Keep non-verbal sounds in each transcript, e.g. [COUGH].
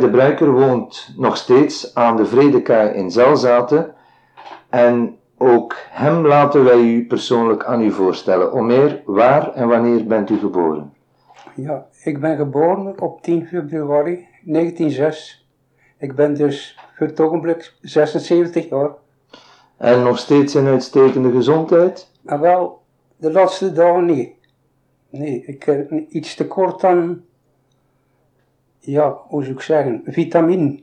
De Bruiker woont nog steeds aan de Vredekaai in Zelzaten. En ook hem laten wij u persoonlijk aan u voorstellen. Omer, waar en wanneer bent u geboren? Ja, ik ben geboren op 10 februari 1906. Ik ben dus voor het ogenblik 76 jaar. En nog steeds in uitstekende gezondheid? Maar wel, de laatste dagen niet. Nee, ik heb iets tekort aan, ja, hoe zou ik zeggen, vitamine.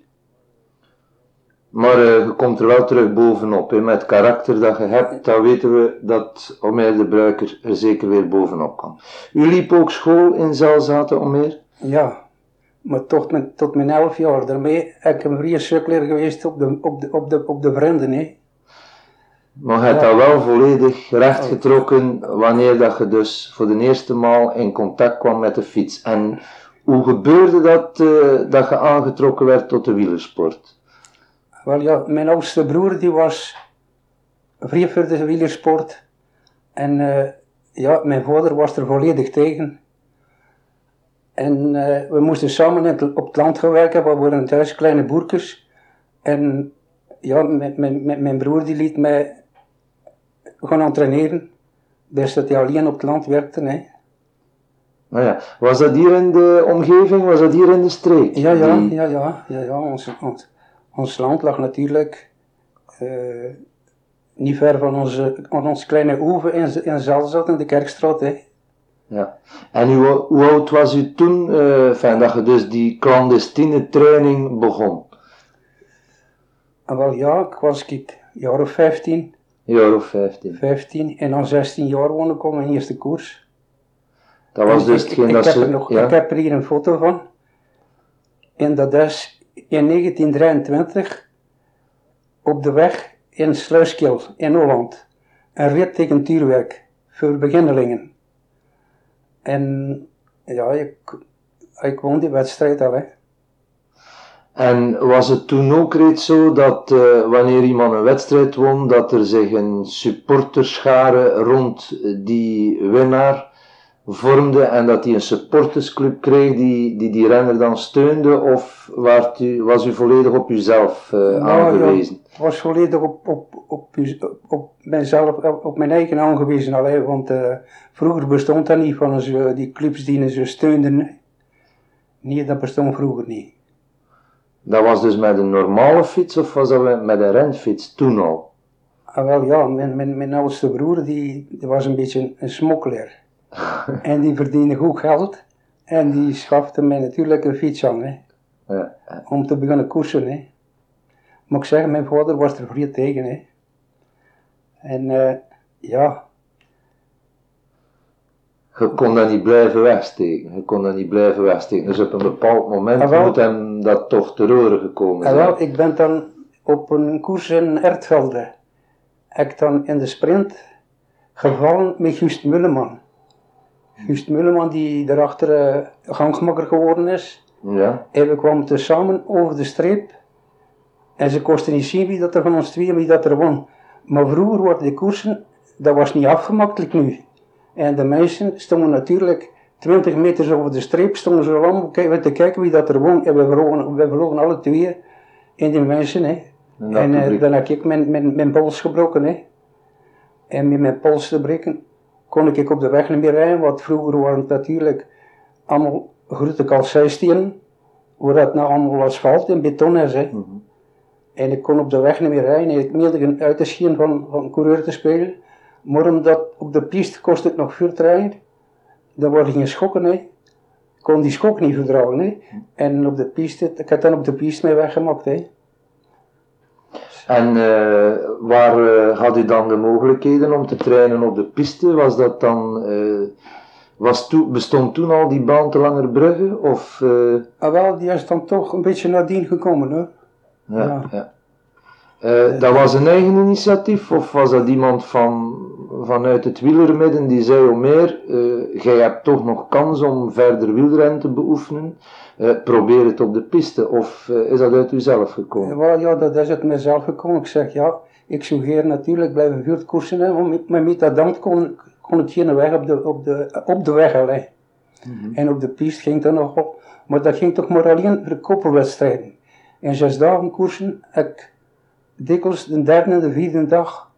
Maar eh, je komt er wel terug bovenop. Hè. Met het karakter dat je hebt, dan weten we dat Omer de Bruiker er zeker weer bovenop kan. U liep ook school in Zelzaten, Omer? Ja, maar tot mijn, tot mijn elf jaar. Daarmee heb ik een vrije geweest op de, op de, op de, op de vrienden. Hè. Maar je hebt dat wel volledig rechtgetrokken wanneer dat je dus voor de eerste maal in contact kwam met de fiets. En hoe gebeurde dat, eh, dat je aangetrokken werd tot de wielersport? Wel ja, mijn oudste broer die was vrij voor de wielersport. En eh, ja, mijn vader was er volledig tegen. En eh, we moesten samen op het land gaan werken, we waren thuis kleine boerkes. En ja, mijn, broer die liet mij gaan entraineren. Dus dat hij alleen op het land werkte. Hè. Nou ja, was dat hier in de omgeving, was dat hier in de streek? Ja, ja, Die- ja, ja, ja, ja. Ons, ons, ons land lag natuurlijk eh, niet ver van onze, van ons kleine oeven in, in Zelzat, in de Kerkstraat. Hè. Ja. En hoe, hoe oud was u toen, eh, fijn, dat je dus die clandestine training begon? En wel ja, ik was ik, jaar of 15, Een jaar of 15. 15 en dan 16 jaar woon ik op mijn eerste koers. Dat was dus ik, hetgeen ik, dat heb ze... er nog, ja. ik heb er hier een foto van. En dat is in 1923 op de weg in Sluiskil in Holland. Een rit tegen Tuurwerk voor beginnelingen. En ja, ik, ik won die wedstrijd al. Hè. En was het toen ook reeds zo dat eh, wanneer iemand een wedstrijd won, dat er zich een supporterschare rond die winnaar vormde en dat hij een supportersclub kreeg die die, die renner dan steunde? Of waart u, was u volledig op uzelf eh, Nou, ja. aangewezen? Ik was volledig op, op, op, op, op mijzelf, op, op mijn eigen aangewezen al, hè, want eh, vroeger bestond dat niet van zo, die clubs die ze steunden. Nee, dat bestond vroeger niet. Dat was dus met een normale fiets of was dat met een renfiets toen al? Ah, wel ja, mijn, mijn, mijn oudste broer die, die was een beetje een, een smokkelaar. En die verdiende goed geld. En die schafte mij natuurlijk een fiets aan, hè, Ja. om te beginnen koersen. Hè. Moet ik zeggen, mijn vader was er vrij tegen. Hè. En eh, ja, Je kon dat niet blijven wegsteken. Je kon dat niet blijven wegsteken. Dus op een bepaald moment Ah, wel. moet hem dat toch te horen gekomen en zijn. wel, ik ben dan op een koers in Ertvelde. Ik dan in de sprint gevallen met Gust Mulleman. Gust Mulleman die daarachter eh gangmakker geworden is. Ja. En we kwamen tezamen over de streep. En ze kosten niet zien wie dat er van ons tweeën wie dat er won. Maar vroeger waren de koersen, dat was niet afgemakkelijk nu. En de mensen stonden natuurlijk 20 meter over de streep, stonden ze kijken- te kijken wie dat er won. En we verloren, we verloren alle twee in die mensen. Hè. En En eh, dan heb ik mijn, mijn, mijn pols gebroken. Hè. En met mijn pols te breken kon ik op de weg niet meer rijden, want vroeger waren het natuurlijk allemaal grote kalcijstenen, waar dat nou allemaal asfalt en beton is. Hè. Mhm. En ik kon op de weg niet meer rijden en ik meelde uit te schien van, van coureur te spelen. Maar omdat op de piste kost het nog rijden, dan word ik geen schokken. Hè. Ik kon die schok niet verdragen. Hè. En op de piste, ik heb dan op de piste mee weggemaakt. Hè. En eh, waar eh, had u dan de mogelijkheden om te trainen op de piste? Was dat dan, eh, was toe, bestond toen al die baan te Langerbrugge? Of, Ah, wel, die is dan toch een beetje nadien gekomen hoor. ja, Ja. ja. Eh, dat was een eigen initiatief of was dat iemand van, vanuit het wielermidden die zei, oh meer, eh, jij hebt toch nog kans om verder wielrennen te beoefenen, Eh, probeer het op de piste of is dat uit uzelf gekomen? Ja, ja, dat is het mezelf gekomen. Ik zeg ja, ik zou hier natuurlijk blijven vuurtkoersen hebben, maar met- met dat dan kon, kon het geen weg op de, op de, op de weg alleen. En op de piste ging het dan nog op. Maar dat ging toch maar alleen voor de koppelwedstrijden. In zes dagen koersen heb ik dikwijls de derde en de vierde dag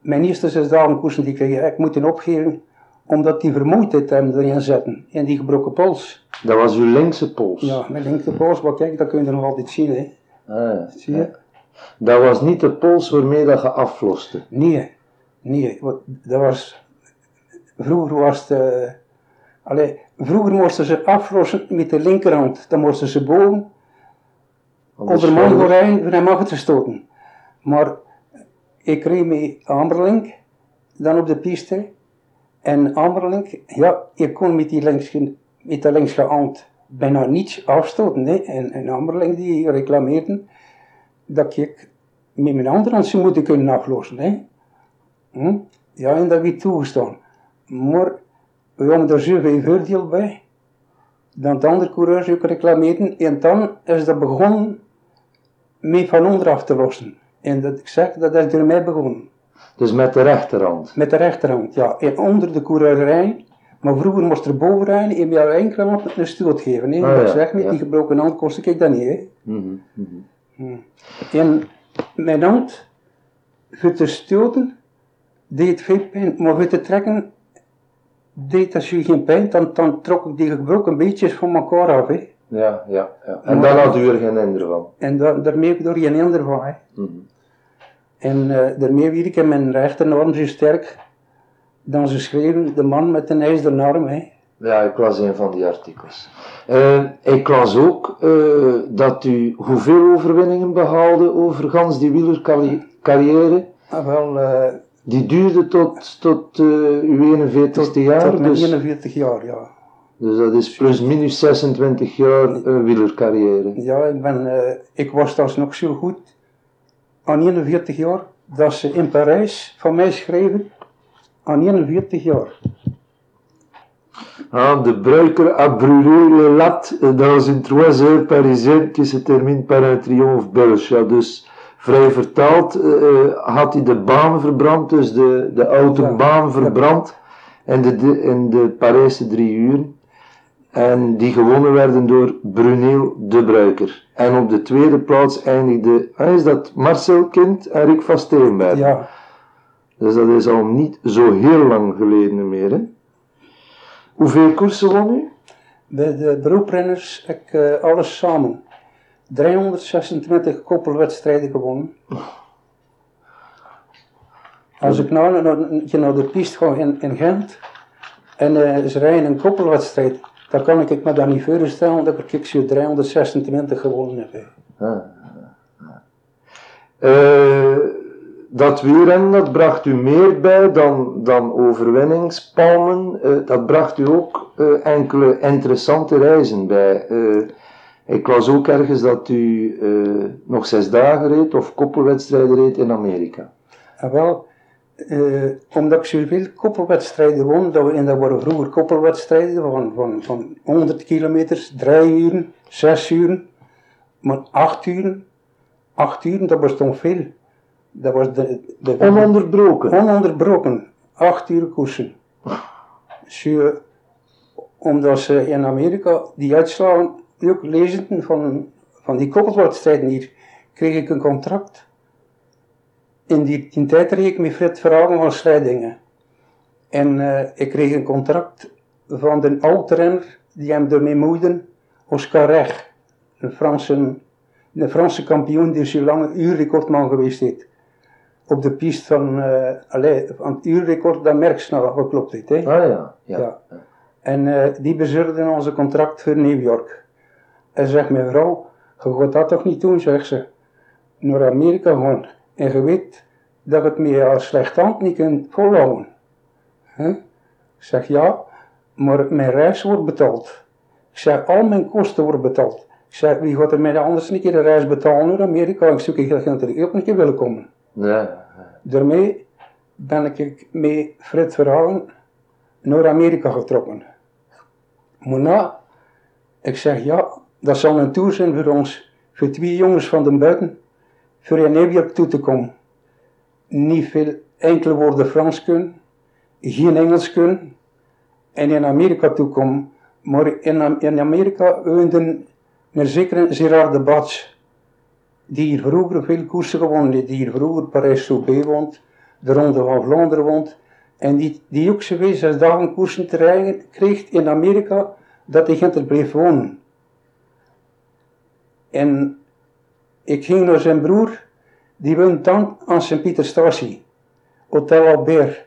mijn eerste zes dagen koersen die kreeg ik moeten opgeven omdat die vermoeidheid hem erin zetten en die gebroken pols. Dat was uw linkse pols? Ja, mijn linkse pols, maar kijk, dat kun je nog altijd zien. Hè. Ah, ja. Zie je? Dat was niet de pols waarmee dat je afloste? Nee, nee, dat was, vroeger was het, allee, vroeger moesten ze aflossen met de linkerhand, dan moesten ze boven Anders over mijn schouder. gorijn voor hem af te stoten. Maar ik reed met Amberlink, dan op de piste. En Amberlink, ja, ik kon met die links, met de linkse bijna niets afstoten. Hè. En, en Amberlink die reclameerde dat ik met mijn andere hand zou moeten kunnen aflossen. Hè. Hm? Ja, en dat werd toegestaan. Maar we hadden er zoveel voordeel bij. Dan de andere coureurs ook reclameerden. En dan is dat begonnen mee van onderaf te lossen. En dat ik zeg, dat is mij begonnen. Dus met de rechterhand? Met de rechterhand, ja. En onder de coureur Maar vroeger moest er boven rijden en bij enkele hand een stoot geven. Hè. Ah, ja, zeg, ja. die gebroken hand kostte ik dat niet. Hè. Mhm, mhm. Hm. En mijn hand, voor te stoten, deed veel pijn. Maar voor te trekken, deed dat je geen pijn. Dan, dan trok ik die gebroken beetjes van elkaar af. Hè. Ja, ja, ja. En dan had u er geen hinder van? En da, daarmee heb ik er geen hinder van. Hè. Mhm. En eh, daarmee weet ik in mijn rechterarm zo sterk. Dan ze schreven, de man met de ijzeren arm. Hè. Ja, ik las een van die artikels. Eh, ik las ook eh, dat u hoeveel overwinningen behaalde over gans die wielercarrière. Ah, wel, Die duurde tot, tot uw 41ste jaar. tot mijn dus, 41 jaar, ja. dus dat is plus minus 26 jaar wielercarrière. Ja, ik, ben, ik was nog zo goed aan 41 jaar dat ze in Parijs van mij schreven aan 41 jaar. Ah, de bruiker a brûlé le lat dans une trois heures parisienne qui se termine par un triomphe belge. Ja, dus vrij vertaald eh, had hij de baan verbrand, dus de, de autobaan verbrand in de, de, in de Parijse drie uren. En die gewonnen werden door Bruneel de Bruiker. En op de tweede plaats eindigde, ah, is dat Marcel Kind en Rick van Steenberg. Ja, Dus dat is al niet zo heel lang geleden meer. Hè? Hoeveel koersen won u? bij de beroeprenners heb ik eh, alles samen 326 koppelwedstrijden gewonnen. Als ik nou naar, naar- de piste ga in, in Gent en eh, ze rijden een koppelwedstrijd, dan kan ik me dat niet voorstellen dat ik zo 326 gewonnen heb. Eh, dat wielrennen, dat bracht u meer bij dan, dan overwinningspalmen. Eh, dat bracht u ook eh, enkele interessante reizen bij. Ik las ook ergens dat u nog zes dagen reed of koppelwedstrijden reed in Amerika. En wel, eh, omdat ik zoveel koppelwedstrijden won, dat we, en dat waren vroeger koppelwedstrijden van, van, van 100 kilometers, 3 uren, 6 uren, maar 8 uren, 8 uren, dat was toch veel. Dat was de, de, Ononderbroken. ononderbroken, 8 uur koersen. Zo, omdat ze in Amerika die uitslagen, ook lezenden van, van die koppelwedstrijden hier, kreeg ik een contract. In die, die tijd reed ik met Fred Verhagen van Slijdingen. En eh, ik kreeg een contract van de oud-renner die hem ermee moeiden, Oscar Reg. Een Franse, een Franse kampioen die zo lang een uurrecordman geweest is. Op de piste van, eh allee, van het uurrecord dat Merckx nou geklopt heeft. Hè. Ah ja, ja. Ja. En eh, die bezorgden onze contract voor New York. En zegt mijn vrouw, je gaat dat toch niet doen, zegt ze. Naar Amerika gaan. En je weet dat je het met je slechte hand niet kunt volhouden. Hè? Ik zeg ja, maar mijn reis wordt betaald. Ik zeg, al mijn kosten worden betaald. Ik zeg, wie gaat er mij anders een keer de reis betalen naar Amerika? Ik zoek heel ik ook een keer willen komen. Ja. Daarmee ben ik met Fred Verhagen naar Amerika getrokken. Maar na, ik zeg ja, dat zal een tour zijn voor ons, voor twee jongens van de buiten, voor in New York toe te komen. Niet veel enkele woorden Frans kunnen, geen Engels kunnen, en in Amerika toe komen, Maar in, in Amerika woonden een zekere Gerard de Bats, die hier vroeger veel koersen gewonnen heeft, die hier vroeger Parijs-Roubaix woont, de Ronde van Vlaanderen woont, en die, die ook zo'n zes dagen koersen te kreeg in Amerika, dat hij er bleef wonen. En ik ging naar zijn broer, die woont dan aan Sint-Pieter Statie, Hotel Albert.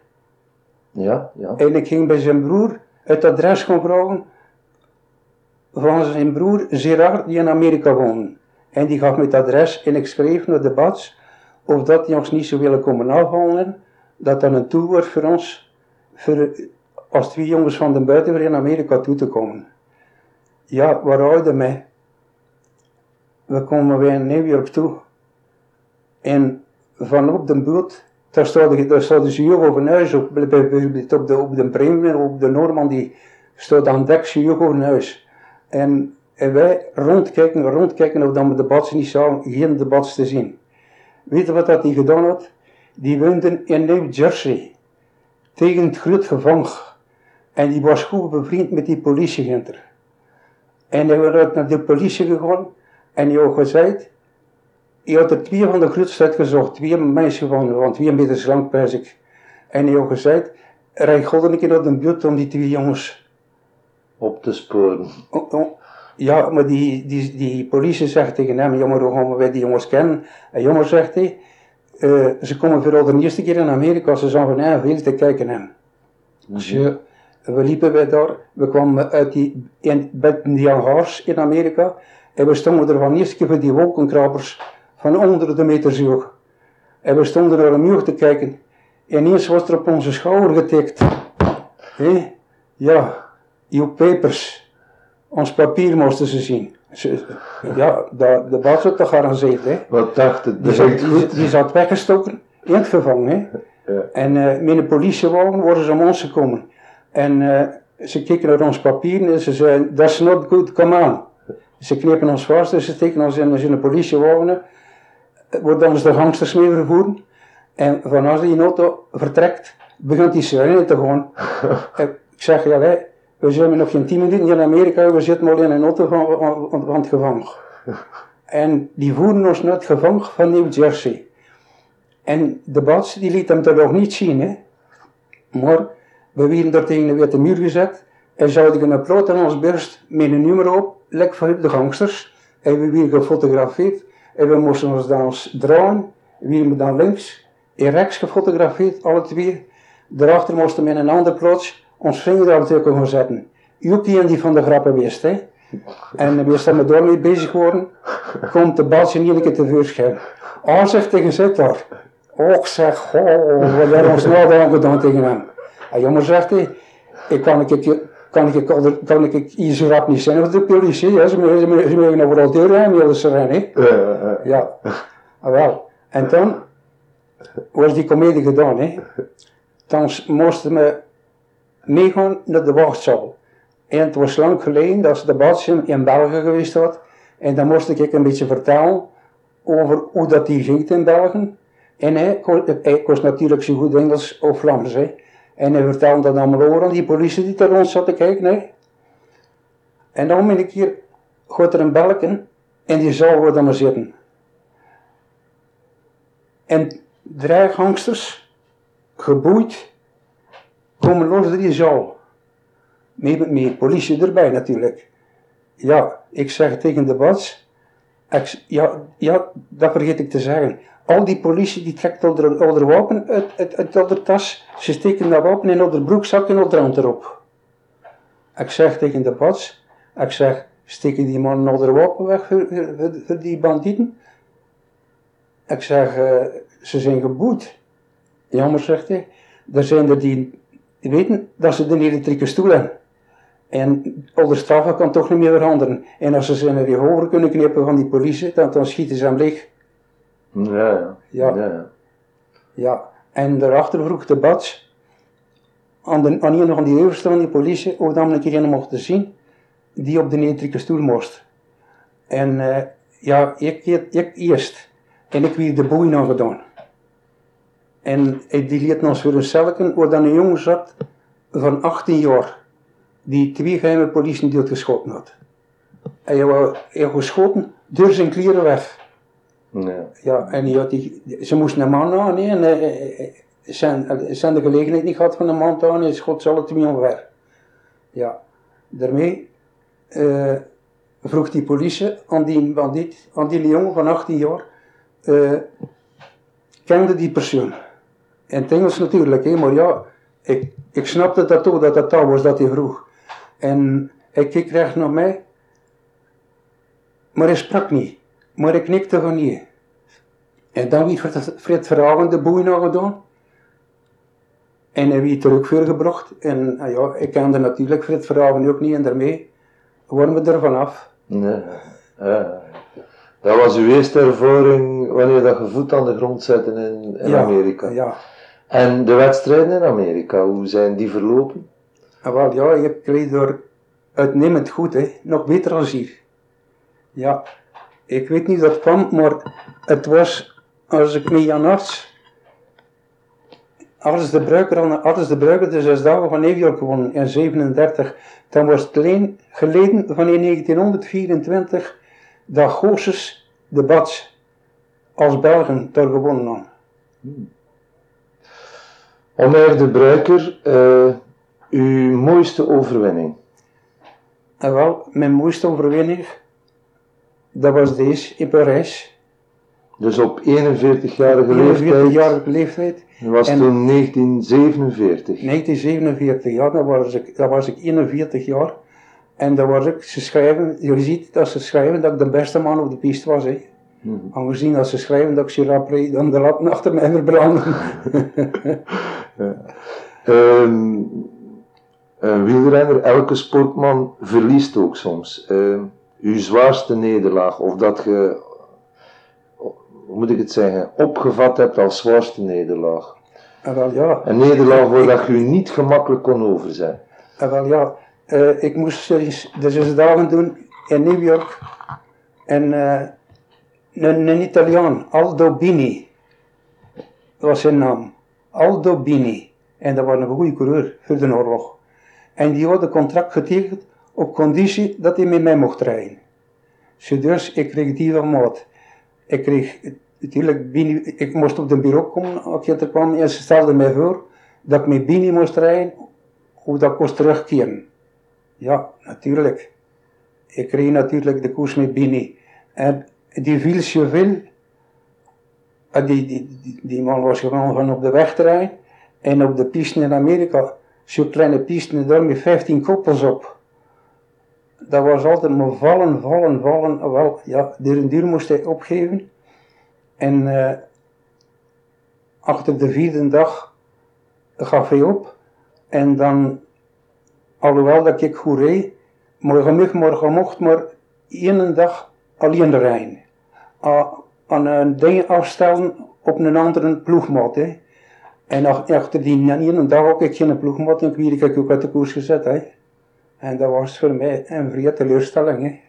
Ja, ja. En ik ging bij zijn broer het adres gaan vragen van zijn broer Gerard, die in Amerika woonde. En die gaf me het adres en ik schreef naar de Bats of dat die ons niet zou willen komen afhalen, dat dan een tour wordt voor ons, voor, als twee jongens van de buiten weer in Amerika toe te komen. Ja, waar houden mij? We komen weer in New York toe. En van op de boot, daar staat, daar staat dus Hugo huis op, op de, op de Bremen, op de Normandie, staat aan dek huis. En, en wij rondkijken, rondkijken of dan we de niet zouden, geen debats te zien. Weet je wat dat hij gedaan had? Die woonde in New Jersey, tegen het groot gevang. En die was goed bevriend met die politieagent. En hij was naar de politie gegaan en hij had gezegd, hij had er twee van de grootste gezocht, twee meisjes van, van twee meter lang pers ik. En hij had gezegd, rij god een keer naar de buurt om die twee jongens op te sporen. Oh, oh. Ja, maar die, die, die politie zegt tegen hem, jongen, hoe gaan wij die jongens kennen? En jongen zegt hij, uh, ze komen voor de eerste keer in Amerika, ze zijn van heel veel te kijken hem. Dus mm we liepen bij daar, we kwamen uit die, in, bij die hangars in Amerika, en we stonden er van eerste keer die wolkenkrabers van honderden meters hoog. En we stonden naar een muur te kijken. En ineens was er op onze schouder getikt. Hé, ja, uw papers. Ons papier moesten ze zien. ja, de, de baas had toch gearrangeerd, hè. Wat dacht het? Die, zat, die, die zat weggestoken in het gevangen, hè. Ja. En uh, met een politiewagen worden ze om ons gekomen. En uh, ze keken naar ons papier en ze zeiden, that's not good, come on. Ze knepen ons vast en ze steken ons in, in een politiewagen. Worden ons de gangsters mee vervoeren. En vanaf die auto vertrekt, begint die sirene te gaan. [LAUGHS] ik zeg, ja, wij, we zijn nog geen tien minuten in Amerika, we zitten al in een auto van, van, van het gevangen. En die voeren ons naar het gevangen van New Jersey. En de baas die liet hem dat nog niet zien, hè. Maar we werden daar tegen de witte muur gezet en zouden een plot aan ons borst met een nummer op, lek van de gangsters. En we werden gefotografeerd en we moesten ons dan draaien. We werden dan links en rechts gefotografeerd, alle twee. Daarachter moesten we in een ander plots ons vingerafdrukken gaan zetten. Joepie en die van de grappen wist, hè. En we zijn daarmee bezig geworden, komt de balsje niet een keer tevoorschijn. Oh, zegt tegen zit daar. Och, zeg, oh, wat hebben ons nou gedaan tegen hem. En jongen zegt hij, ik kan ik, kan ik, kan ik zo rap niet zijn of de politie, ja, ze mogen nog wel deur hebben, willen ze rennen, hè. Ja, ah, wel. En dan was die comedie gedaan, hè. Dan moesten we meegaan naar de wachtzaal. En het was lang geleden dat de badje in België geweest was. En dan moest ik een beetje vertellen over hoe dat die ging in België. En hij, hij was natuurlijk zo goed Engels of Vlaams. Hè. En hij vertelde dat over aan die politie die er rond zat te kijken. Hè. En dan ben ik hier, gaat er een balken en die zaal we dan maar zitten. En drie gangsters, geboeid, komen los drie zaal. Met, met politie erbij natuurlijk. Ja, ik zeg tegen de bats, ja, ja, dat vergeet ik te zeggen. Al die politie die trekt de, wapen uit, uit, uit de tas, ze steken dat wapen in de broekzak en al hand erop. Ik zeg tegen de bats, ik zeg, steken die man de wapen weg voor, die bandieten? Ik zeg, uh, ze zijn geboet. Jammer, zegt hij. Er zijn er die weten dat ze de elektrieke stoel hebben. En de straffen kan toch niet meer veranderen. En als ze ze naar die hoger kunnen knippen van die politie, dan, dan schieten ze hem leeg. Ja, ja. Ja. ja. En daarachter vroeg de bats aan, de, aan een van die die politie, of dan een keer iemand mochten zien, die op de elektrieke stoel moest. En uh, ja, ik, ik, ik eerst. En ik weer de boeien aangedaan. En die liet ons voor een celken waar dan een jongen zat van 18 jaar. die twee geheime politie geschoten had. En je wou je geschoten, deur zijn kleren weg. Ja. En die had die, ze moesten een man aan, hè, en eh, eh, zijn, eh, zijn de gelegenheid niet gehad van een man te aan, en schot ze alle twee omver. Ja, daarmee vroeg die politie aan die bandiet, aan die jongen van 18 jaar, kende die persoon. In het Engels natuurlijk, maar ja, ik, ik snapte dat ook, dat dat was dat hij vroeg. En hij keek recht naar mij, maar hij sprak niet. Maar ik knikte van niet. En dan werd Fred- Verhagen de boei nog gedaan. En hij werd teruggebracht. En nou ja, ik kende natuurlijk Fred Verhagen ook niet. En daarmee waren we er vanaf. Nee. Ja. Dat was uw eerste ervaring wanneer dat je voet aan de grond zette in, in ja, Amerika. Ja. En de wedstrijden in Amerika, hoe zijn die verlopen? En wel, ja, je kreeg door uitnemend goed, hè. nog beter dan hier. Ja, ik weet niet dat het kwam, maar het was als ik met Jan Arts, de Bruiker, als de Bruiker de zes dagen van New York gewonnen in 37, dan was het alleen geleden van in 1924 dat Goossens de Bats als Belgen daar gewonnen hadden. Omer de Bruiker, eh, uw mooiste overwinning? En wel, mijn mooiste overwinning, dat was deze in Parijs. Dus op 41-jarige 44 leeftijd, jarige leeftijd. dat was En- toen 1947. 1947, ja, dan was ik, dan was ik 41 jaar. En dan was ik, ze schrijven, je ziet dat ze schrijven dat ik de beste man op de piste was. Hè. Mhm. Aangezien dat ze schrijven dat ik zo rap reed, dan de lat achter mij verbranden. [LAUGHS] Ehm, een wielrenner, elke sportman verliest ook soms. Ehm, uw zwaarste nederlaag, of dat je, hoe moet ik het zeggen, opgevat hebt als zwaarste nederlaag. en wel ja, Een nederlaag waar dat je u niet gemakkelijk kon overzien. en wel ja, eh, ik moest eens de zes dagen doen in New York. En eh, een, een Italiaan, Aldo Bini, was zijn naam. Aldo Bini. En dat was een goede coureur voor de oorlog. En die had een contract getekend op conditie dat hij met mij mocht rijden. Dus, ik kreeg die van maat. Ik kreeg, natuurlijk, Bini, ik moest op de bureau komen als je er kwam. En ze stelde mij voor dat ik met Bini moest rijden, hoe dat kost terugkeren. Ja, natuurlijk. Ik kreeg natuurlijk de koers met Bini. En die viel zoveel. En die, die, die, man was gewoon van op de weg rijden. En op de piste in Amerika, zo'n kleine piste, daar met 15 koppels op. Dat was altijd maar vallen, vallen, vallen. Wel, ja, duur en moest hij opgeven. En eh, achter de vierde dag gaf hij op. En dan, alhoewel dat ik goed reed, maar gemig morgen mocht maar één dag alleen rijden. A- Aan een ding afstellen op een andere ploegmaat. Hè. En ach- achter die ene dag ook ik geen ploegmaat en werd ik ook uit de koers gezet. Hè. En dat was voor mij een vrije teleurstelling. Hè.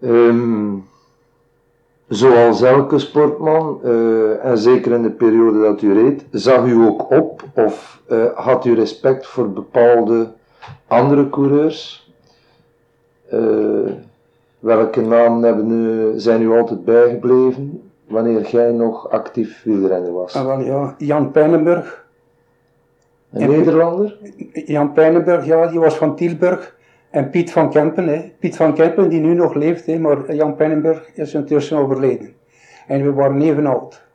Ehm, zoals elke sportman, eh, en zeker in de periode dat u reed, zag u ook op of eh, had u respect voor bepaalde andere coureurs? Eh, welke namen hebben u, zijn u altijd bijgebleven wanneer jij nog actief wielrenner was? En wel ja, Jan Pijnenburg. Een en- Nederlander? Jan Pijnenburg, ja, die was van Tielburg. En Piet van Kempen, hè. Piet van Kempen die nu nog leeft, hè, maar Jan Pijnenburg is intussen overleden. En we waren even oud.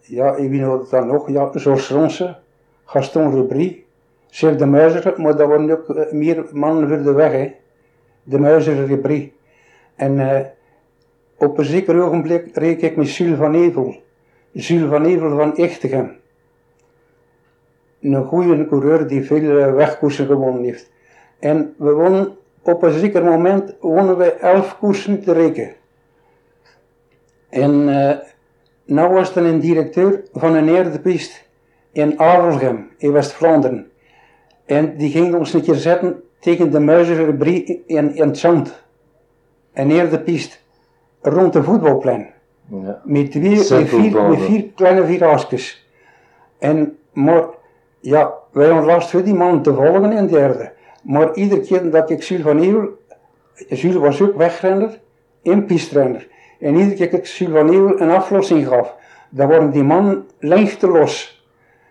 Ja, ik weet het dan nog, ja, George Ronse, Gaston Rubry, Chef de Muizer, maar dat waren ook eh, meer mannen voor de weg, hè. De Muizer en Rubry. En eh, op een zeker ogenblik reed ik met Jules van Evel. Jules van Evel van Echtegem een goede coureur die veel eh, wegkoersen gewonnen heeft. En we wonnen, op een zeker moment wonnen we elf koersen te rekenen. En eh nou was er een directeur van een eerdepiste in Avelgem, in West-Vlaanderen. En die ging ons een keer zetten tegen de muizenverbrie in, in het zand. Een eerdepiste rond de voetbalplein. Ja. Met, twee, met, vier, met vier kleine virages. En, maar ja, wij voor die man te volgen in derde. Maar iedere keer dat ik Jules van Eeuwen, Jules was ook wegrenner en pistrenner. En iedere keer dat ik Jules van Eeuwen een aflossing gaf, dan worden die mannen lengte los.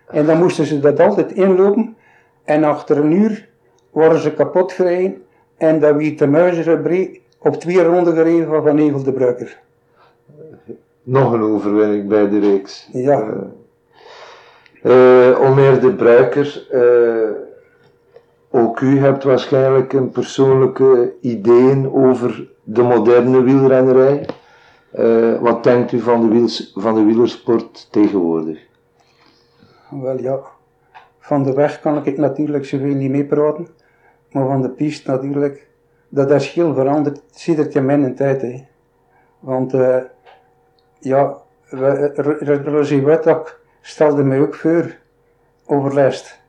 En dan moesten ze dat altijd inlopen. En achter een uur worden ze kapot gereden. En dan werd de muizenbrie op twee ronden gereden van Van Evel de Bruiker. Nog een overwinning bij de reeks. Ja. Uh, uh, Omer de Bruiker, uh, ook u hebt waarschijnlijk een persoonlijke ideeën over de moderne wielrennerij. wat denkt u van de, wiels, van de wielersport tegenwoordig? Wel ja, van de weg kan ik natuurlijk zoveel niet meepraten, maar van de piste natuurlijk, dat is heel veranderd, ziet je mijn tijd. Hè. Want ja, Roger Wettak stelde mij ook voor overlijst.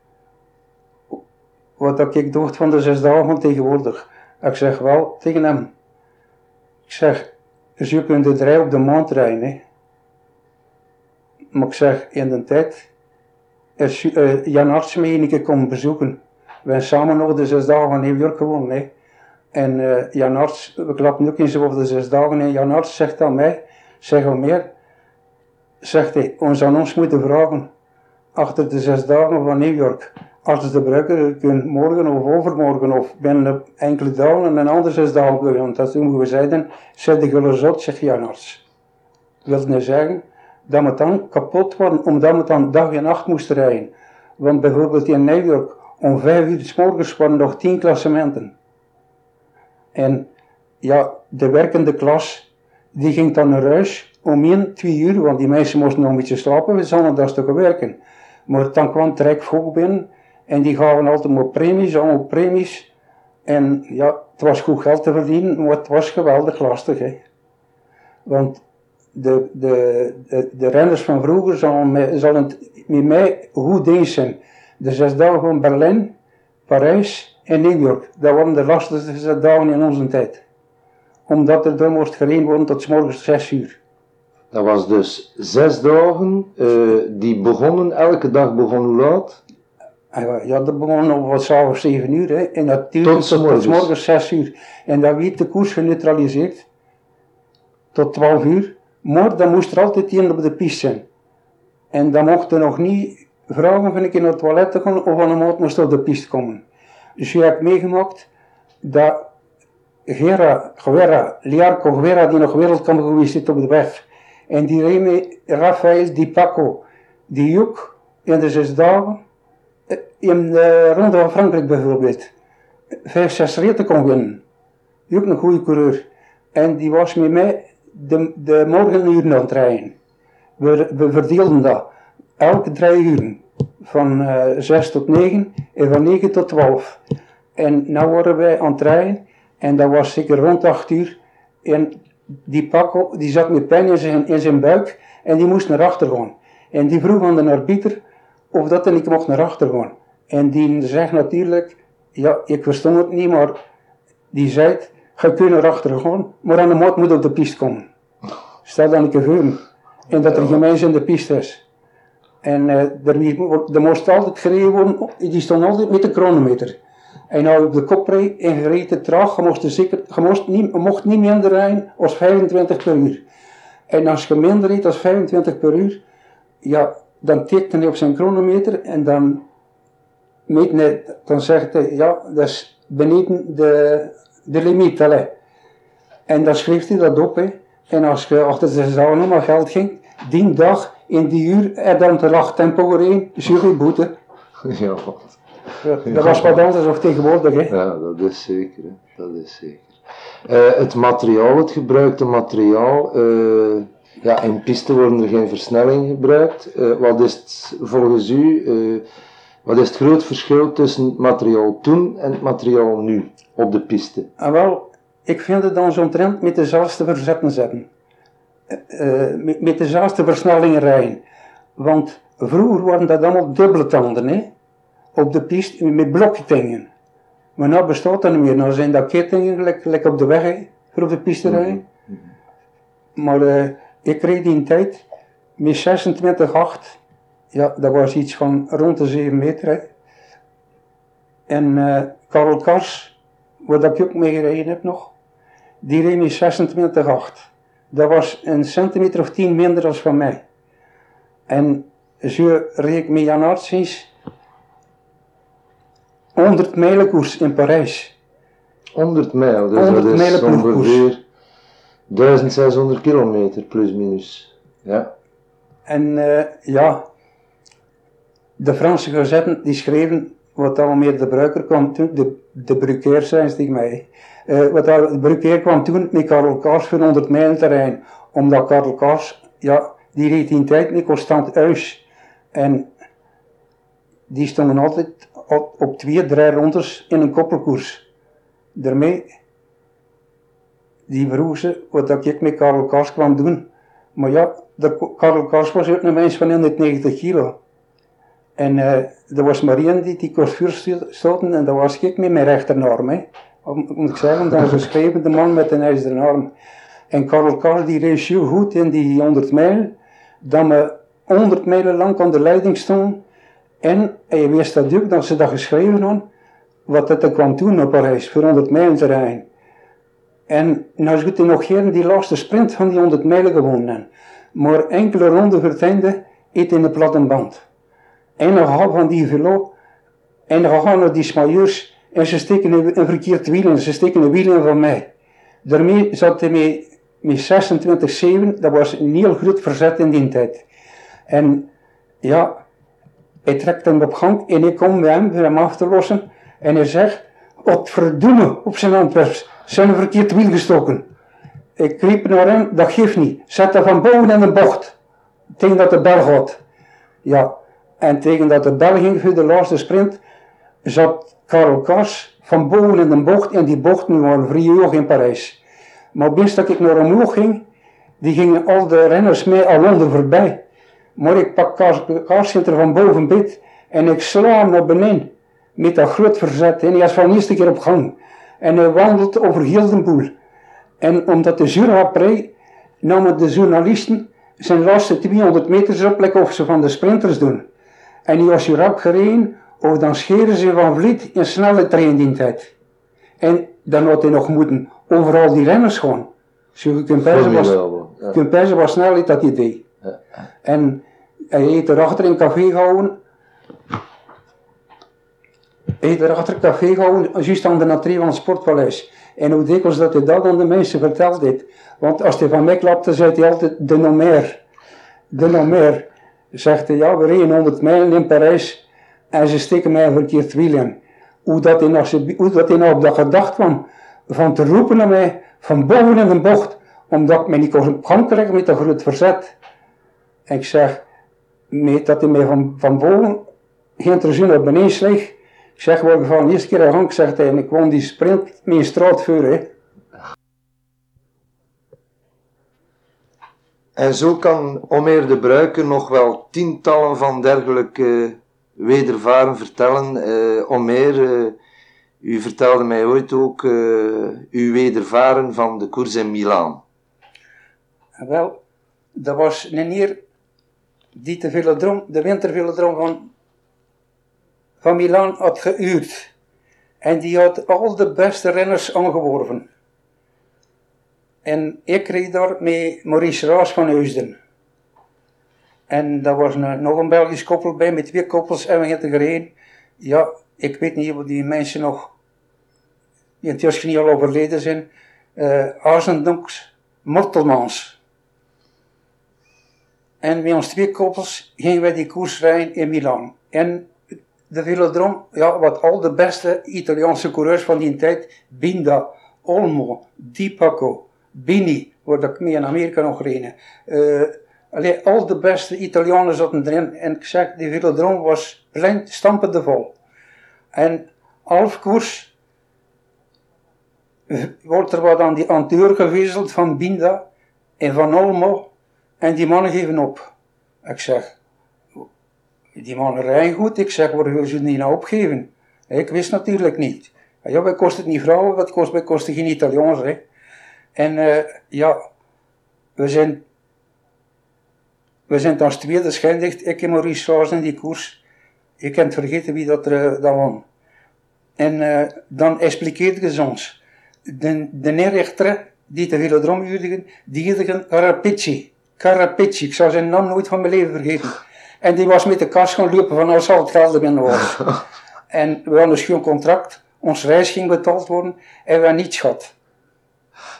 Wat ik dacht van de zes dagen tegenwoordig. Ik zeg wel tegen hem, ik zeg, je kunt de drie op de maand rijden. Hè. Maar ik zeg, in de tijd is uh, Jan Arts mee een keer komen bezoeken. We hebben samen nog de zes dagen in New York gewoond. Hè. En uh, Jan Arts, we klappen ook eens over de zes dagen. En Jan Arts zegt aan mij, zeg al meer, zegt hij, ons aan ons moeten vragen, achter de zes dagen van New York, als de bruiker kunt morgen of overmorgen of binnen enkele dagen een andere zes dagen gaan. Dat toen we zeiden, zet de gulle zot, zegt Jan Arts. Wil niet zeggen, dat we dan kapot worden, omdat we dan dag en nacht moesten rijden. Want bijvoorbeeld in New York, om vijf uur s morgens waren nog tien klassementen. En ja, de werkende klas, die ging dan naar huis om 1, 2 uur, want die mensen moesten nog een beetje slapen, we zouden dat stukken werken. Maar dan kwam Trek Vogel binnen en die gaven altijd maar premies, allemaal premies. En ja, het was goed geld te verdienen, maar het was geweldig lastig. Hè. Want de, de, de, renners van vroeger zullen, met, met mij goed eens zijn. De zes dagen van Berlijn, Parijs en New York, dat waren de lastigste zes dagen in onze tijd. Omdat er dan moest gereden worden tot s morgens zes uur. Dat was dus zes dagen, uh, die begonnen, elke dag begon hoe laat? Ja, dat begon op wat s'avonds 7 uur hè, en dat duurde tot, tot, tot morgens 6 uur. En dan werd de koers geneutraliseerd tot 12 uur. Maar dan moest er altijd iemand op de piste zijn. En dan mochten nog niet vragen of ik naar het toilet te gaan of aan de moot moest op de piste komen. Dus je hebt meegemaakt dat Gera, Guerra, Liarco Guerra, die nog wereldkampioen geweest is op de weg, en die met Rafael Di Paco, die ook in de zes dagen, eh, in de Ronde van Frankrijk bijvoorbeeld, vijf, zes ritten kon winnen. Ook een goede coureur. En die was met mij de, de morgenuren aan het rijden. We, we verdeelden dat. Elke drie uur. Van uh, eh, 6 tot 9 en van 9 tot 12. En nu worden wij aan het rijden. En dat was zeker rond 8 uur. En die Paco, die zat met pijn in zijn, in zijn buik. En die moest naar achter gaan. En die vroeg aan de arbiter of dat en ik mocht naar achter gaan. En die zegt natuurlijk, ja, ik verstond het niet, maar die zei, je kunt naar achter gaan, maar aan de moot moet op de piste komen. Stel dan een keer voor. En dat er geen mensen in de piste is. En uh, er, er moest altijd gereden worden, die stond altijd met de chronometer. En nou op de kop reed en traag, je mocht, zeker, je niet, je mocht niet minder rijden als 25 per uur. En als je minder reed als 25 per uur, ja, dan tikte hij op zijn chronometer en dan, hij, dan zegt hij, ja, dat is beneden de, de limiet. En dan schreef hij dat op. En als je achter de zaal nog geld ging, die dag in die uur er dan te laag tempo gereden, juryboete. [LAUGHS] Ja, wat. Ja, dat was wat anders of tegenwoordig. Hè. Ja, dat is zeker. Hè. Dat is zeker. Uh, het materiaal, het gebruikte materiaal, uh, ja, in piste worden er geen versnelling gebruikt. Uh, wat is het volgens u, wat is het groot verschil tussen het materiaal toen en het materiaal nu op de piste? Ah, wel, ik vind het dan zo'n trend met dezelfde verzetten zetten. Met, met dezelfde versnellingen rijden. Want vroeger waren dat allemaal dubbele tanden, hè? Op de piste met blokkettingen. Maar nu bestaat dat niet meer. Nou zijn dat kettingen lekker op de weg, voor op de piste mhm. rijden. Maar uh, ik reed die tijd met 26,8 ja, dat was iets van rond de 7 meter. En uh, Karel Kars, waar ik ook mee gereden heb nog, die reed me 26,8. Dat was een centimeter of 10 minder dan van mij. En zo reed ik met Jan Artsens 100 mijlen koers in Parijs. 100 mijl, dus 100 dat is ongeveer 1600 kilometer plus minus. Ja. En uh, ja, de Franse gazetten die schreven wat al meer de bruiker kwam toen, de, de brukeer zijn tegen mij. Uh, wat al, de brukeer kwam toen met Karel Kaars voor 100 mijl terrein. Omdat Karel Kaars, ja, die reed in tijd niet constant huis. En die stonden altijd op, twee, drie rondes in een koppelkoers. Daarmee, die vroeg ze wat ik met Karel Kaars kwam doen. Maar ja, de, Karel Kaars was ook een mens van 190 kilo. En uh, er was maar één die die koers stoten en dat was ik met mijn rechterarm. Hè. Moet ik zeggen, dat was een schrijvende man met een ijzeren arm. En Karel Kaars die reed zo goed in die 100 mijl, dat we 100 mijlen lang aan de leiding stonden. En je wist dat ook, dat ze dat geschreven hadden, wat het er kwam toen op Parijs, voor 100 mijlen te rijden. En nou zou hij nog geen die laatste sprint van die 100 mijlen gewonnen. Maar enkele ronden het einde, in de platte band. En dan gaan van die velo, en dan gaan naar die smailleurs, en ze steken een, verkeerd wiel in, ze steken een wiel in van mij. Daarmee zat hij mee, met 26-7, dat was een heel groot verzet in die tijd. En ja, hij trekt hem op gang en ik kom bij hem voor hem af te lossen. En hij zegt, wat verdoemen op zijn Antwerps, zijn een verkeerd wiel gestoken. Ik riep naar hem, dat geeft niet. Zet dat van boven in de bocht. Tegen dat de bel gaat. Ja, en tegen dat de bel ging voor de laatste sprint, zat Karel Kars van boven in de bocht. En die bochten waren vrij hoog in Parijs. Maar best dat ik naar omhoog ging, die gingen al de renners mee al onder voorbij. Maar ik pak Kars, er van boven beet en ik sla hem naar beneden. Met dat groot verzet. En hij is van de eerste keer op gang. En hij wandelt over heel de boel. En omdat de Jura namen de journalisten zijn laatste 200 meter op, lekker of ze van de sprinters doen. En die was hier rap gereden, of dan scheren ze van Vliet in snelle trein die tijd. En dan had hij nog moeten overal die renners gewoon. Zo, je kunt was, ja. snel dat idee. Ja. En hij heeft erachter een café gehouden. Hij heeft erachter een café gehouden, juist aan de natree van het Sportpaleis. En hoe dikwijls dat hij dat aan de mensen verteld heeft. Want als hij van mij klapte, zei hij altijd de nomer. De nomer. Zegt hij, ja, we reden 100 mijlen in Parijs en ze steken mij verkeerd wiel in. Hoe dat hij nou, hoe dat hij nou op dat gedacht kwam, van te roepen naar mij, van boven in de bocht, omdat ik mij niet kon krijgen met dat groot verzet. En ik zeg, dat hij mij van, van boven geen te naar beneden slecht. Ik zeg, we van de eerste keer aan gang, zegt hij, en ik won die sprint met een straat voor, hè. En zo kan Omer de Bruiker nog wel tientallen van dergelijke wedervaren vertellen. Uh, Omer, uh, u vertelde mij ooit ook uh, uw wedervaren van de koers in Milaan. Wel, dat was een heer die de velodroom, de wintervelodroom van, van Milaan had gehuurd. En die had al de beste renners aangeworven. En ik reed daar met Maurice Raas van Heusden. En daar was nog een Belgisch koppel bij met twee koppels en we gingen gereden. Ja, ik weet niet of die mensen nog die in het niet al overleden zijn. Uh, Arzendonks, Mortelmans. En met ons twee koppels gingen wij die koers rijden in Milaan. En de velodroom, ja, wat al de beste Italiaanse coureurs van die tijd, Binda, Olmo, Di Paco, Bini, waar ik mee in Amerika nog reden. Uh, al de beste Italianen zaten erin. En ik zeg, die velodroom was blind, stampende vol. En half koers wordt er wat aan die anteur gewisseld van Binda en van Olmo. En die mannen geven op. Ik zeg, die mannen rijden goed. Ik zeg, waar wil ze niet nou opgeven? Ik wist natuurlijk niet. Ja, wij kosten het niet vrouwen, wat kost, wij kosten geen Italiaans. Hè. En uh, ja, we zijn we zijn als tweede scheindicht, ik en Maurice Saas in die koers. Je kunt vergeten wie dat er uh, dan won. En uh, dan expliqueerde ze ons. De, de neerrechter die de velodroom huurden, die heette Carapicci. Carapicci, ik zou zijn naam nooit van mijn leven vergeten. En die was met de kast gaan lopen van als al het geld binnen was. [LAUGHS] en we hadden een schoon contract, ons reis ging betaald worden en we hadden niets gehad.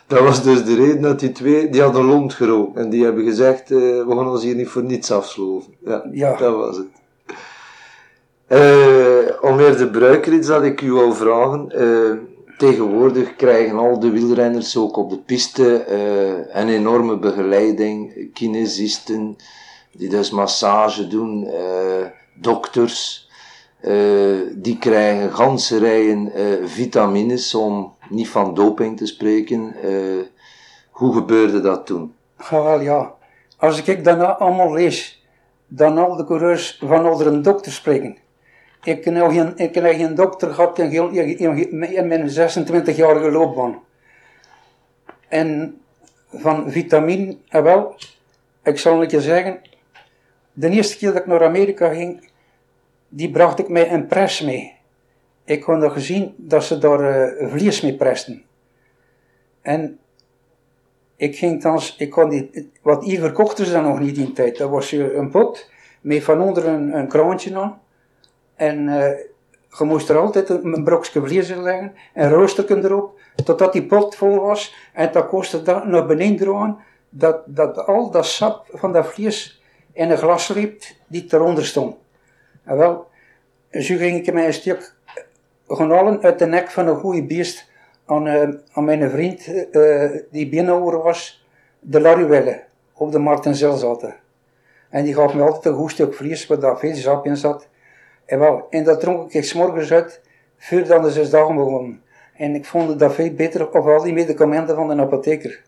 Dat was dus de reden dat die twee, die hadden lont gerookt. En die hebben gezegd, uh, we gaan ons hier niet voor niets afsloven. Ja, Ja. dat was het. Eh, om weer de bruiker iets dat ik u wil vragen. Eh, tegenwoordig krijgen al de wielrenners ook op de piste eh, een enorme begeleiding. Kinesisten, die dus massage doen, eh, dokters. eh, die krijgen ganse rijen vitamines, om niet van doping te spreken. Hoe gebeurde dat toen? Wel ja. Als ik daarna allemaal lees, dan al de coureurs van onder een dokter spreken. Ik heb nog geen, ik heb geen dokter gehad in, heel- in, in mijn 26-jarige loopbaan. En van vitamine, eh, wel, ik zal een keer zeggen, de eerste keer dat ik naar Amerika ging, die bracht ik mij een pres mee. Ik had nog gezien dat ze daar eh, vlees mee presten. En ik ging dan, ik kon die, wat hier verkochten ze dan nog niet in tijd. Dat was een pot met van onder een, een kraantje aan. En eh, je moest er altijd een, brokje vlees in leggen, een roosterken erop, totdat die pot vol was. En dat kostte dat naar beneden draaien, dat, dat al dat sap van dat vlees in een glas liep die eronder stond. En wel, zo ging ik mij een stuk gaan halen uit de nek van een goede beest aan, eh, aan mijn vriend eh, die binnenhoer was, de Laruelle, op de markt in Zelzaten. En die gaf me altijd een goed stuk vlees waar daar veel sap in zat. En, wel, en dat dronk ik 's morgens uit, voordat de zes dagen begonnen. En ik vond dat veel beter op al die medicamenten van de apotheker.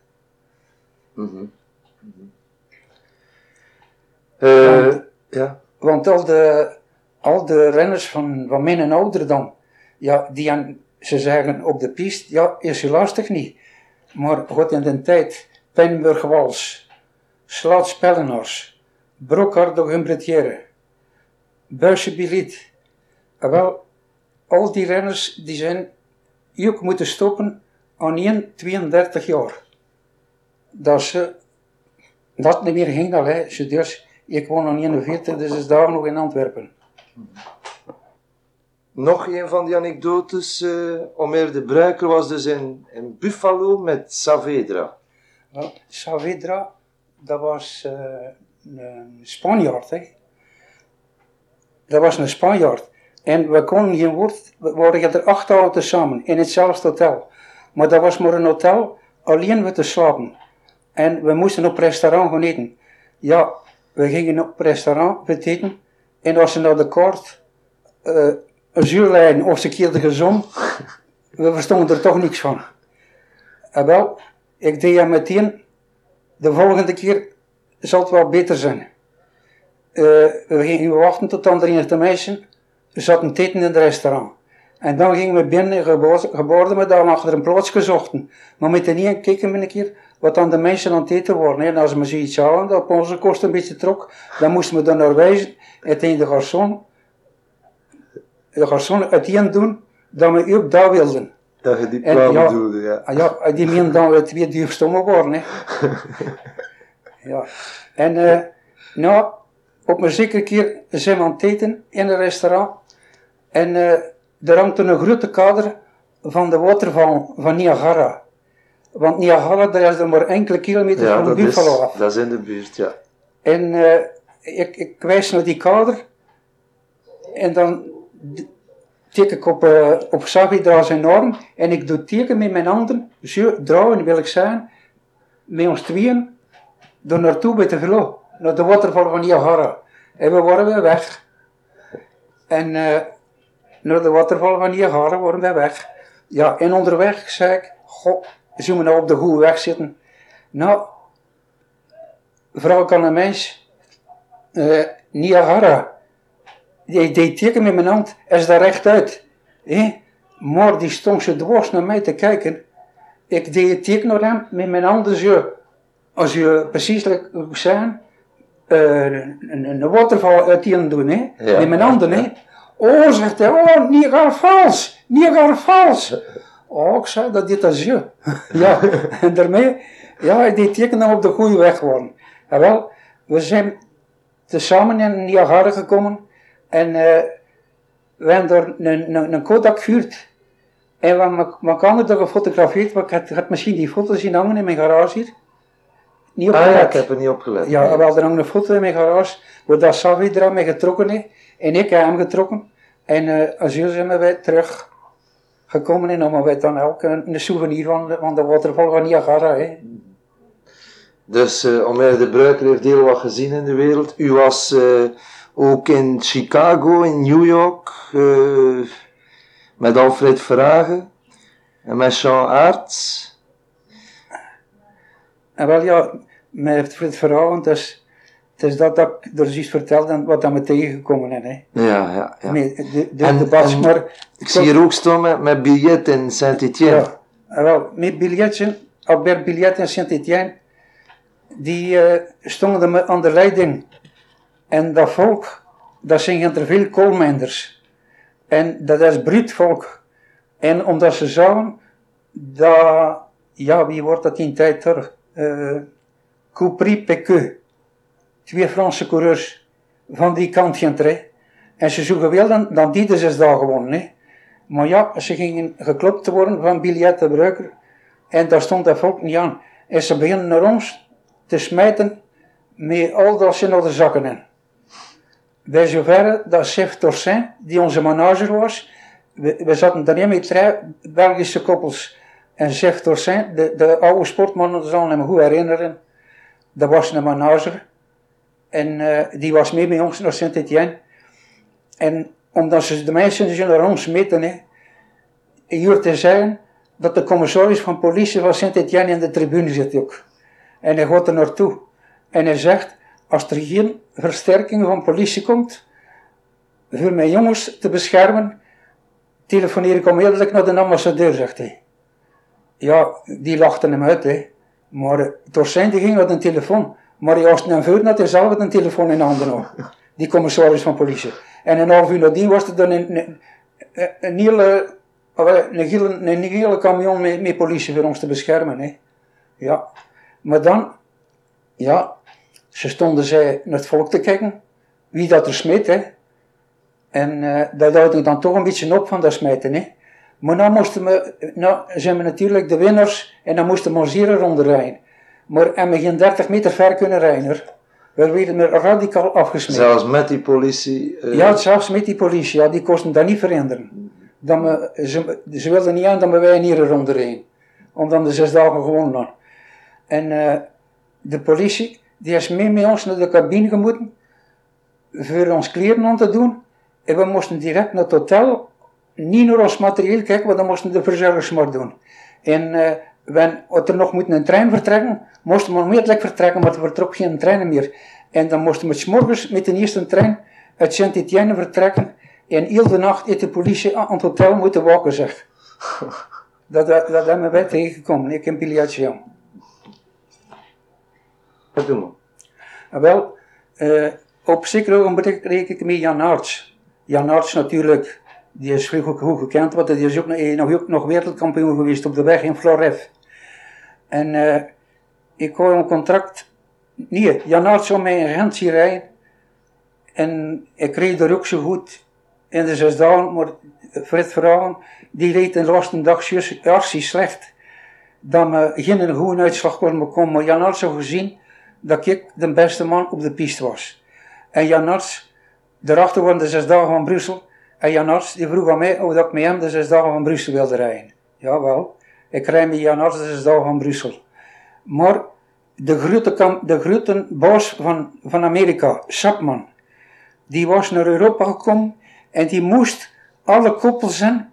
Eh, Want- ja. Want al de, al de renners van, van mijn ouder dan, ja, die aan, ze zeggen op de piste, ja, is je lastig niet. Maar God in de tijd, Pennenburg Wals, Slaat Spellenaars, Brokhardo Humbretière, Buisje Biliet. En wel, al die renners die zijn ook moeten stoppen aan 1, 32 jaar. Dat ze dat niet meer ging al, hè. Ze dus, ik woon aan 41, dus is daar nog in Antwerpen. Nog een van die anekdotes. eh Omer de Bruiker was dus in, in Buffalo met Saavedra. Wel, Saavedra, dat was eh, een Spanjaard, hè. Dat was een Spanjaard. En we konden geen woord, we waren er acht dagen samen in hetzelfde hotel. Maar dat was maar een hotel, alleen we te slapen. En we moesten op restaurant gaan eten. Ja, we gingen op restaurant eten. En als ze naar de kaart eh een zuurlijn of ze keerde gezond, [LAUGHS] we verstonden er toch niks van. En wel, ik deed hem meteen, de volgende keer zal het wel beter zijn. Eh, we gingen wachten tot dan de meisje zaten te eten in het restaurant. En dan gingen we binnen, geboorden we dan achter een plaats gezochten. Maar met de niet kijken we een keer wat dan de mensen aan het eten worden. En als we zoiets halen dat op onze kosten een beetje trok, dan moesten we dan naar wijzen. En tegen de garçon, de garçon uiteen doen, dat we ook dat wilden. Dat je die plan ja, bedoelde, ja. Ah ja, die meenden dan we twee duurstommen worden. Hè. [LAUGHS] ja. En eh, nou, op een zekere keer zijn we aan het eten in een restaurant. En eh er hangt een grote kader van de waterval van Niagara. Want Niagara, daar is er maar enkele kilometers Ja, van dat is, af. dat is in de buurt, ja. En eh, ik, ik wijs naar die kader. En dan tik ik op, eh op Saavedra zijn arm. En ik doe teken met mijn handen. Zo, draaien wil ik zijn. Met ons tweeën. Door naartoe bij de vlo. Naar de waterval van Niagara. En we waren weer weg. En eh, naar de waterval van Niagara waren we weg. Ja, en onderweg zei ik. Goh, zullen we nou op de goede weg zitten? Nou, vraag ik aan een mens, eh, Niagara, die deed teken met mijn hand, is daar rechtuit. hè? Maar die stond zo dwars naar mij te kijken. Ik deed teken naar hem met mijn handen zo. Als je precies zijn, eh, een, een waterval uit hè. Ja, met mijn handen, hè. Oh, zegt hij, oh, Niagara Falls, Niagara Falls. Oh, ik zei, dat dit is je. [LAUGHS] ja, en daarmee, ja, die tekenen op de goede weg waren. En wel, we zijn tezamen in Niagara gekomen en eh, we hebben daar een, een, een Kodak gehuurd. En we hebben elkaar gefotografeerd, maar ik had, had misschien die foto's zien hangen in mijn garage hier. Niet Ah ja, opgelet. ik heb er niet op gelet. Ja, we hadden hangt een foto in mijn garage, waar dat Savi er aan mee getrokken heeft. En ik heb hem getrokken. En eh als jullie zijn wij terug gekomen en dan wij dan ook een, een souvenir van de, van de waterval van Niagara. Hè. Dus eh Omer de Bruiker heeft heel wat gezien in de wereld. U was eh, ook in Chicago, in New York, met Alfred Verhagen en met Jean Aerts. En wel ja, met het verhaal, het is, het is dat, dat ik er iets vertelde en wat dat me tegengekomen is. Hè. Ja, ja, ja. Met de, de, En- de bas, en- maar... Ik zie hier ook staan met, met biljet in Saint-Étienne. Ja, en wel, met biljetten, Albert Billet en Saint-Étienne, die eh, stonden me aan de leiding. En dat volk, dat zijn er veel koolmijnders. En dat is bruut volk. En omdat ze zouden, dat, ja, wie wordt dat in tijd er? Uh, Coupry Péqueux. Twee Franse coureurs van die kant gaan En ze zoeken wel, dan, dan die de zes dagen gewonnen. Hè. Maar ja, ze gingen geklopt worden van biljettenbruiker. En daar stond dat volk niet aan. En ze beginnen naar ons te smijten met al dat ze naar de zakken in. Bij zoverre dat chef Torsin, die onze manager was, we, we zaten daarin met drie Belgische koppels. En chef Torsin, de, de oude sportman, dat zal me goed herinneren, dat was een manager. En eh, die was mee bij ons naar Saint-Étienne. En omdat ze de mensen die naar ons meten, hè, hier te zeggen dat de commissaris van politie van Saint-Étienne in de tribune zit ook. En hij gaat er naartoe. En hij zegt, als er geen versterking van politie komt, voor mijn jongens te beschermen, telefoneer ik onmiddellijk naar de ambassadeur, zegt hij. Ja, die lachten hem uit, hè. Maar die ging naar de telefoon. Maar hij was een vuur dat hij zelf een telefoon in handen had. Die commissaris van politie. En een half uur nadien was er dan een, een, een hele, een hele, een hele camion met, met politie voor ons te beschermen. Hè. Ja. Maar dan, ja, ze stonden zij naar het volk te kijken, wie dat er smeet. Hè. En uh, dat houdt dan toch een beetje op van dat smijten. Hè. Maar dan moesten we, nou zijn we natuurlijk de winnaars en dan moesten we ons hier rondrijden. Maar en we geen 30 meter ver kunnen rijden. We werden er radicaal afgesmeed. Zelfs met die politie. Uh... Ja, zelfs met die politie, ja, die kosten dat niet veranderen. Dat we, ze, ze wilden niet aan dat we wij hier rondrijden. Omdat de zes dagen gewoon dan. En uh, de politie, die is mee met ons naar de cabine gemoeten. Voor ons kleren aan te doen. En we moesten direct naar het hotel. Niet naar ons materieel kijken, maar dan moesten de verzorgers maar doen. En uh, wenn er nog moeten een trein vertrekken, moesten we onmiddellijk vertrekken, maar er vertrok geen treinen meer. En dan moesten we 's morgens met de eerste trein uit Saint-Étienne vertrekken. En heel de nacht heeft de politie aan het hotel moeten waken, zeg. [LAUGHS] Dat, dat, dat hebben wij tegengekomen, ik en Pigliaccio. Wat doen we? Wel, uh, op zeker ogenblik reken ik met Jan Aerts. Jan Aerts natuurlijk, die is goed, goed gekend, want die is ook nog, nog, nog wereldkampioen geweest op de weg in Floref. En uh, ik hou een contract. Nee, Jan zou mij in Gentie rijden. En ik reed er ook zo goed in de zes dagen, maar Fred Verhagen, die reed de laatste dag slecht. Dat me geen goede uitslag kon bekomen. Maar Jan zou gezien dat ik de beste man op de piste was. En Jan daarachter waren de zes dagen van Brussel. En Jan Aerts, die vroeg aan mij of dat ik met hem de zes dagen van Brussel wilde rijden. Jawel, ik rijd met Jan Aerts de zes dagen van Brussel. Maar de grote, de van, van Amerika, Chapman, die was naar Europa gekomen en die moest alle koppels zijn,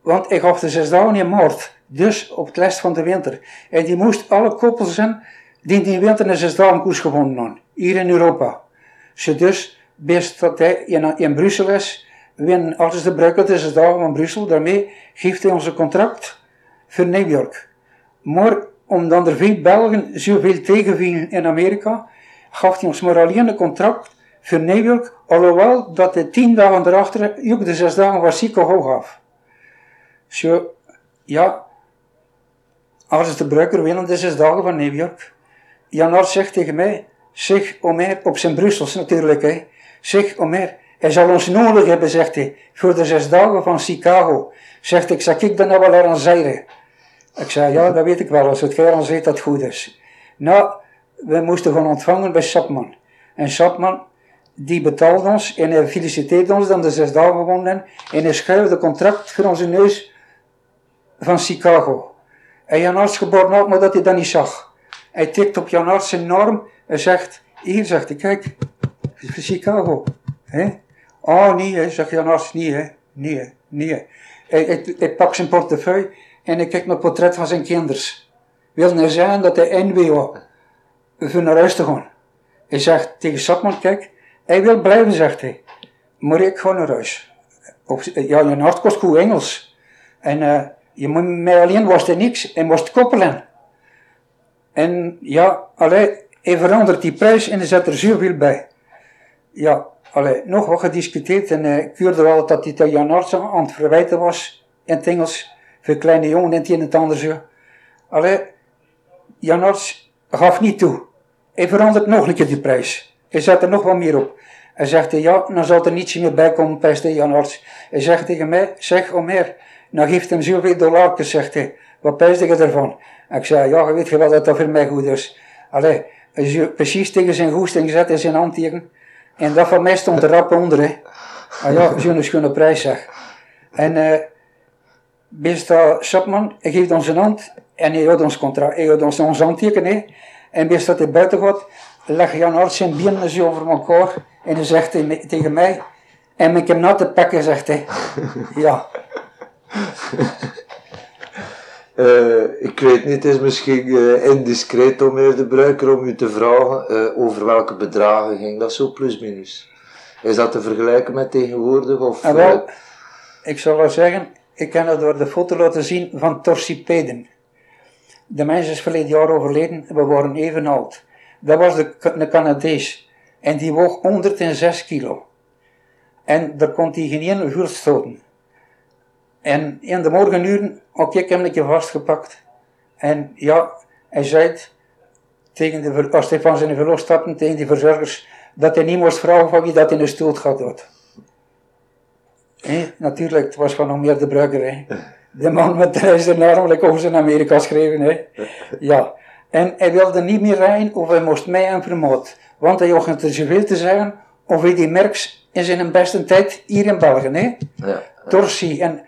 want ik gaf de zes dagen in maart, dus op het last van de winter. En die moest alle koppels zijn die die winter een zes dagen koers gewonnen hadden, hier in Europa. Ze dus, best dat hij in, in Brussel is, winnen alles de bruiker de zes dagen van Brussel, daarmee geeft hij onze contract voor New York. Maar omdat er veel Belgen zoveel tegenvielen in Amerika, gaf hij ons maar alleen een contract voor New York, alhoewel dat hij tien dagen erachter ook de zes dagen was hoog gaf. Zo, ja, als de bruiker willen de zes dagen van New York. Jan zegt tegen mij, zeg Omer, op zijn Brussels natuurlijk, hè, zeg Omer, hij zal ons nodig hebben, zegt hij, voor de zes dagen van Chicago. Zegt ik, zal ik dan nou wel aan zeilen? Ik zei, ja, dat weet ik wel, als het Gerans weet dat goed is. Nou, we moesten gewoon ontvangen bij Sapman. En Sapman, die betaalde ons en hij feliciteerde ons dan de zes dagen gewonnen en hij schreef de contract voor onze neus van Chicago. En Jan Arts geboren ook, maar dat hij dat niet zag. Hij tikt op Jan Arts zijn norm en zegt, hier zegt hij, kijk, voor Chicago. Hè? Oh nee, zegt Jan Arts, nee, nee, nee. Hij, hij, hij pakt zijn portefeuille en hij kijkt naar het portret van zijn kinders. Wil hij zeggen dat hij NWO voor naar huis te gaan. Hij zegt tegen Sapman, kijk, hij wil blijven, zegt hij. Maar ik ga naar huis. Ja, je hart kost goed Engels. En uh, je moet mij alleen was er niks en moest koppelen. En ja, allee, hij verandert die prijs en hij zet er zoveel bij. Ja, allee, nog wat gediscuteerd en uh, ik wel dat hij tegen Jan Arts aan het verwijten was in het Engels. Voor kleine jongen en het een en het ander zo. Allee, Jan Arts gaf niet toe. Hij verandert nog een die prijs. Hij zet er nog wat meer op. Hij zegt, ja, dan zal er niets meer bij komen, beste Jan Arts. Hij zegt tegen mij, zeg Omer, nou geeft hem zoveel dollarjes, zegt hij. Wat pijs je ervan? En ik zei, ja, je weet wel dat dat voor mij goed is. Allee, precies tegen zijn goesting zet in zijn handteken. En dat van mij stond er rap onder, hè. Ah ja, zo'n schone prijs, zeg. En, eh, uh, beste Sapman, hij geeft ons een hand en hij houdt ons contract, hij houdt ons, ons handteken. En best dat hij buiten gaat, leg Jan Hart zijn benen zo over elkaar en hij zegt tegen mij, en ik hem na te pakken, zegt hij. Ja. Uh, ik weet niet, het is misschien uh, indiscreet om de bruiker om u te vragen uh, over welke bedragen ging dat zo plus minus. Is dat te vergelijken met tegenwoordig? Of, en wel, ik zal wel zeggen, ik kan het door de foto laten zien van Torsipeden. De mens is verleden jaar overleden, we waren even oud. Dat was de, de Canadees en die woog 106 kilo. En daar kon hij geen vuur stoten. En in de morgenuren ook ik hem een keer vastgepakt. En ja, hij zei tegen de, als hij van zijn verlof stapte tegen die verzorgers, dat hij niet moest vragen van wie dat in de stoel gaat had. natuurlijk, het was van meer de Brugger. De man met de reis namelijk over zijn Amerika schreven. Hè. Ja. En hij wilde niet meer rijden of hij moest mij aan vermoord. Want hij had er zoveel te zeggen over die merks in zijn beste tijd hier in België. Hè. Ja. Torsi. En,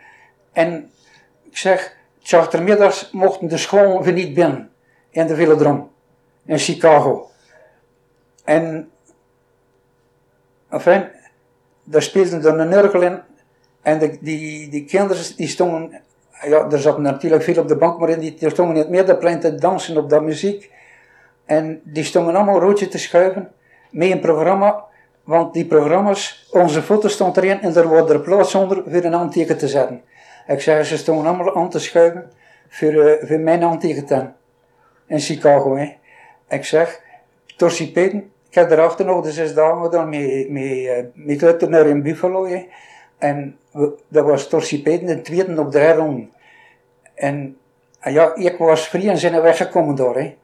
en ik zeg, chartermiddags mochten de scholen weer niet binnen. In de Velodrom. In Chicago. En, enfin, daar speelde er een nurkel in. En de, die, die kinderen die stonden ja, er zat natuurlijk veel op de bank, maar in die, er stonden in het middenplein te dansen op dat muziek. En die stonden allemaal roodje te schuiven met een programma, want die programma's, onze foto stond erin en er wordt er plaats onder voor een handteken te zetten. Ik zeg, ze stonden allemaal aan te schuiven voor, uh, voor mijn handteken in Chicago. Hè. Ik zeg, Torsi Peten, ik heb erachter nog de zes dagen gedaan met, met, met naar in Buffalo. En dat was Torsi Peten de tweede op de ronde. En ja, ik was vrij en zijn weggekomen door. Hè.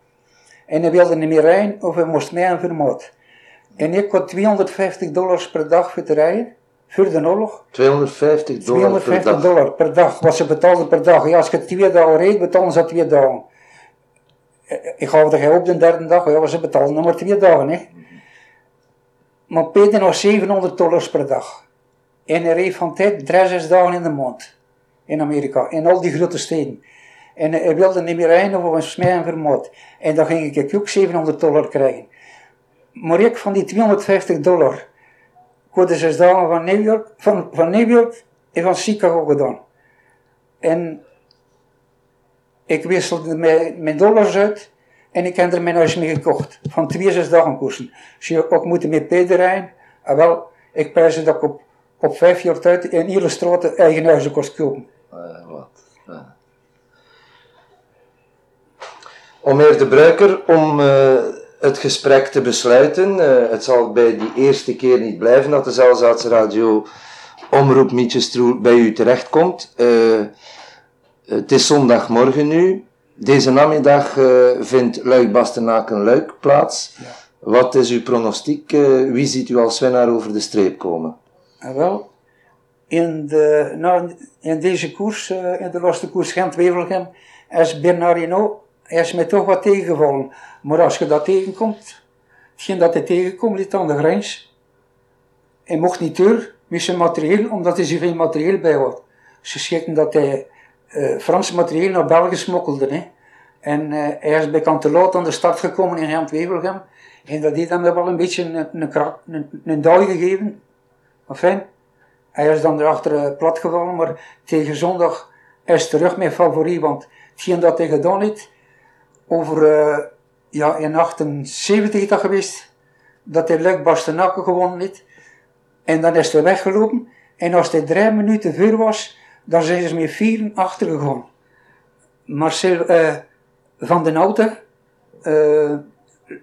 En hij wilde niet meer rijden of hij moest mij aan vermoord. En ik had 250 dollars per dag voor te rijden, voor de oorlog. 250 dollar 250 per dag? dollar per dag, wat ze betaalden per dag. Ja, als je twee dagen reed, betalen ze twee dagen. Ik ga er op de derde dag, ja, ze betalen nog maar twee dagen. Hè. Maar Peter nog 700 dollars per dag. En hij reed van tijd drie, zes dagen in de maand. In Amerika, in al die grote steden. En hij wilde niet meer rijden was mij en vermoord. En dan ging ik ook 700 dollar krijgen. Maar ik van die 250 dollar, de zes dagen van New York, van, van New York en van Chicago gedaan. En ik wisselde mijn, mijn dollars uit en ik heb er mijn huis mee gekocht. Van twee, zes dagen koersen. Dus je ook moeten met Peter rijden. En wel, ik prijs dat ik op op vijf jaar tijd in hele straten eigen huizen kost kopen. Uh, wat? Om meer de bruiker, om uh, het gesprek te besluiten. Eh, het zal bij die eerste keer niet blijven dat de Zelzaatse Radio Omroep Mietjestroel bij u terechtkomt. Uh, het is zondagmorgen nu. Deze namiddag uh, vindt Luik Bastenaken Luik plaats. Ja. Wat is uw pronostiek? wie ziet u als winnaar over de streep komen? wel, in, de, nou, in deze koers, in de laatste koers Gent-Wevelgem, is Bernardino hij is mij toch wat tegengevallen. Maar als je dat tegenkomt, hetgeen dat hij tegenkomt, ligt aan de grens. Hij mocht niet door met zijn materieel, omdat hij zoveel materieel bij had. Ze schikken dat hij uh, Frans materieel naar België smokkelde. Hè. En uh, hij is bekend te laat aan de start gekomen in Gent-Wevelgem. En dat heeft hem wel een beetje een, een, een, gegeven. Enfin, hij is dan erachter uh, plat gevallen, maar tegen zondag is terug mijn favoriet. Want hetgeen dat hij gedaan heeft, over, uh, ja, in 78 dat geweest, dat hij Luik Bastenaken gewonnen heeft. En dan is hij weggelopen. En als hij drie minuten voor was, dan zijn ze met vier achtergegaan. Marcel uh, van den Houten, uh,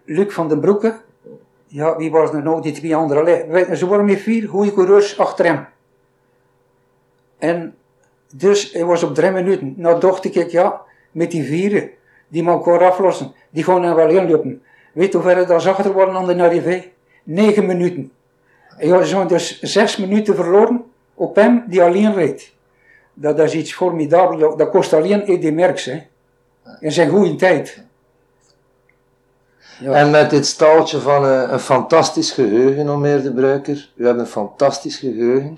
Luc van den Broeke, ja, wie was er nou, die twee anderen? Ze waren met vier goede coureurs achter hem. En dus hij was op drie minuten. Nou dacht ik, ja, met die vieren, die moet elkaar aflossen. Die gaan dan wel inlopen. Weet je hoe ver dat achter worden aan de arrivé? 9 minuten. En ze zijn dus 6 minuten verloren op hem die alleen reed. Dat is iets formidabels. Dat kost alleen Eddy Merckx. Hè. In zijn goede tijd. En met dit staaltje van een, fantastisch geheugen, om meer de Bruiker. U hebt een fantastisch geheugen.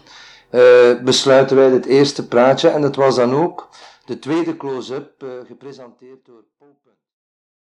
Uh, besluiten wij dit eerste praatje. En dat was dan ook de tweede close-up uh, gepresenteerd door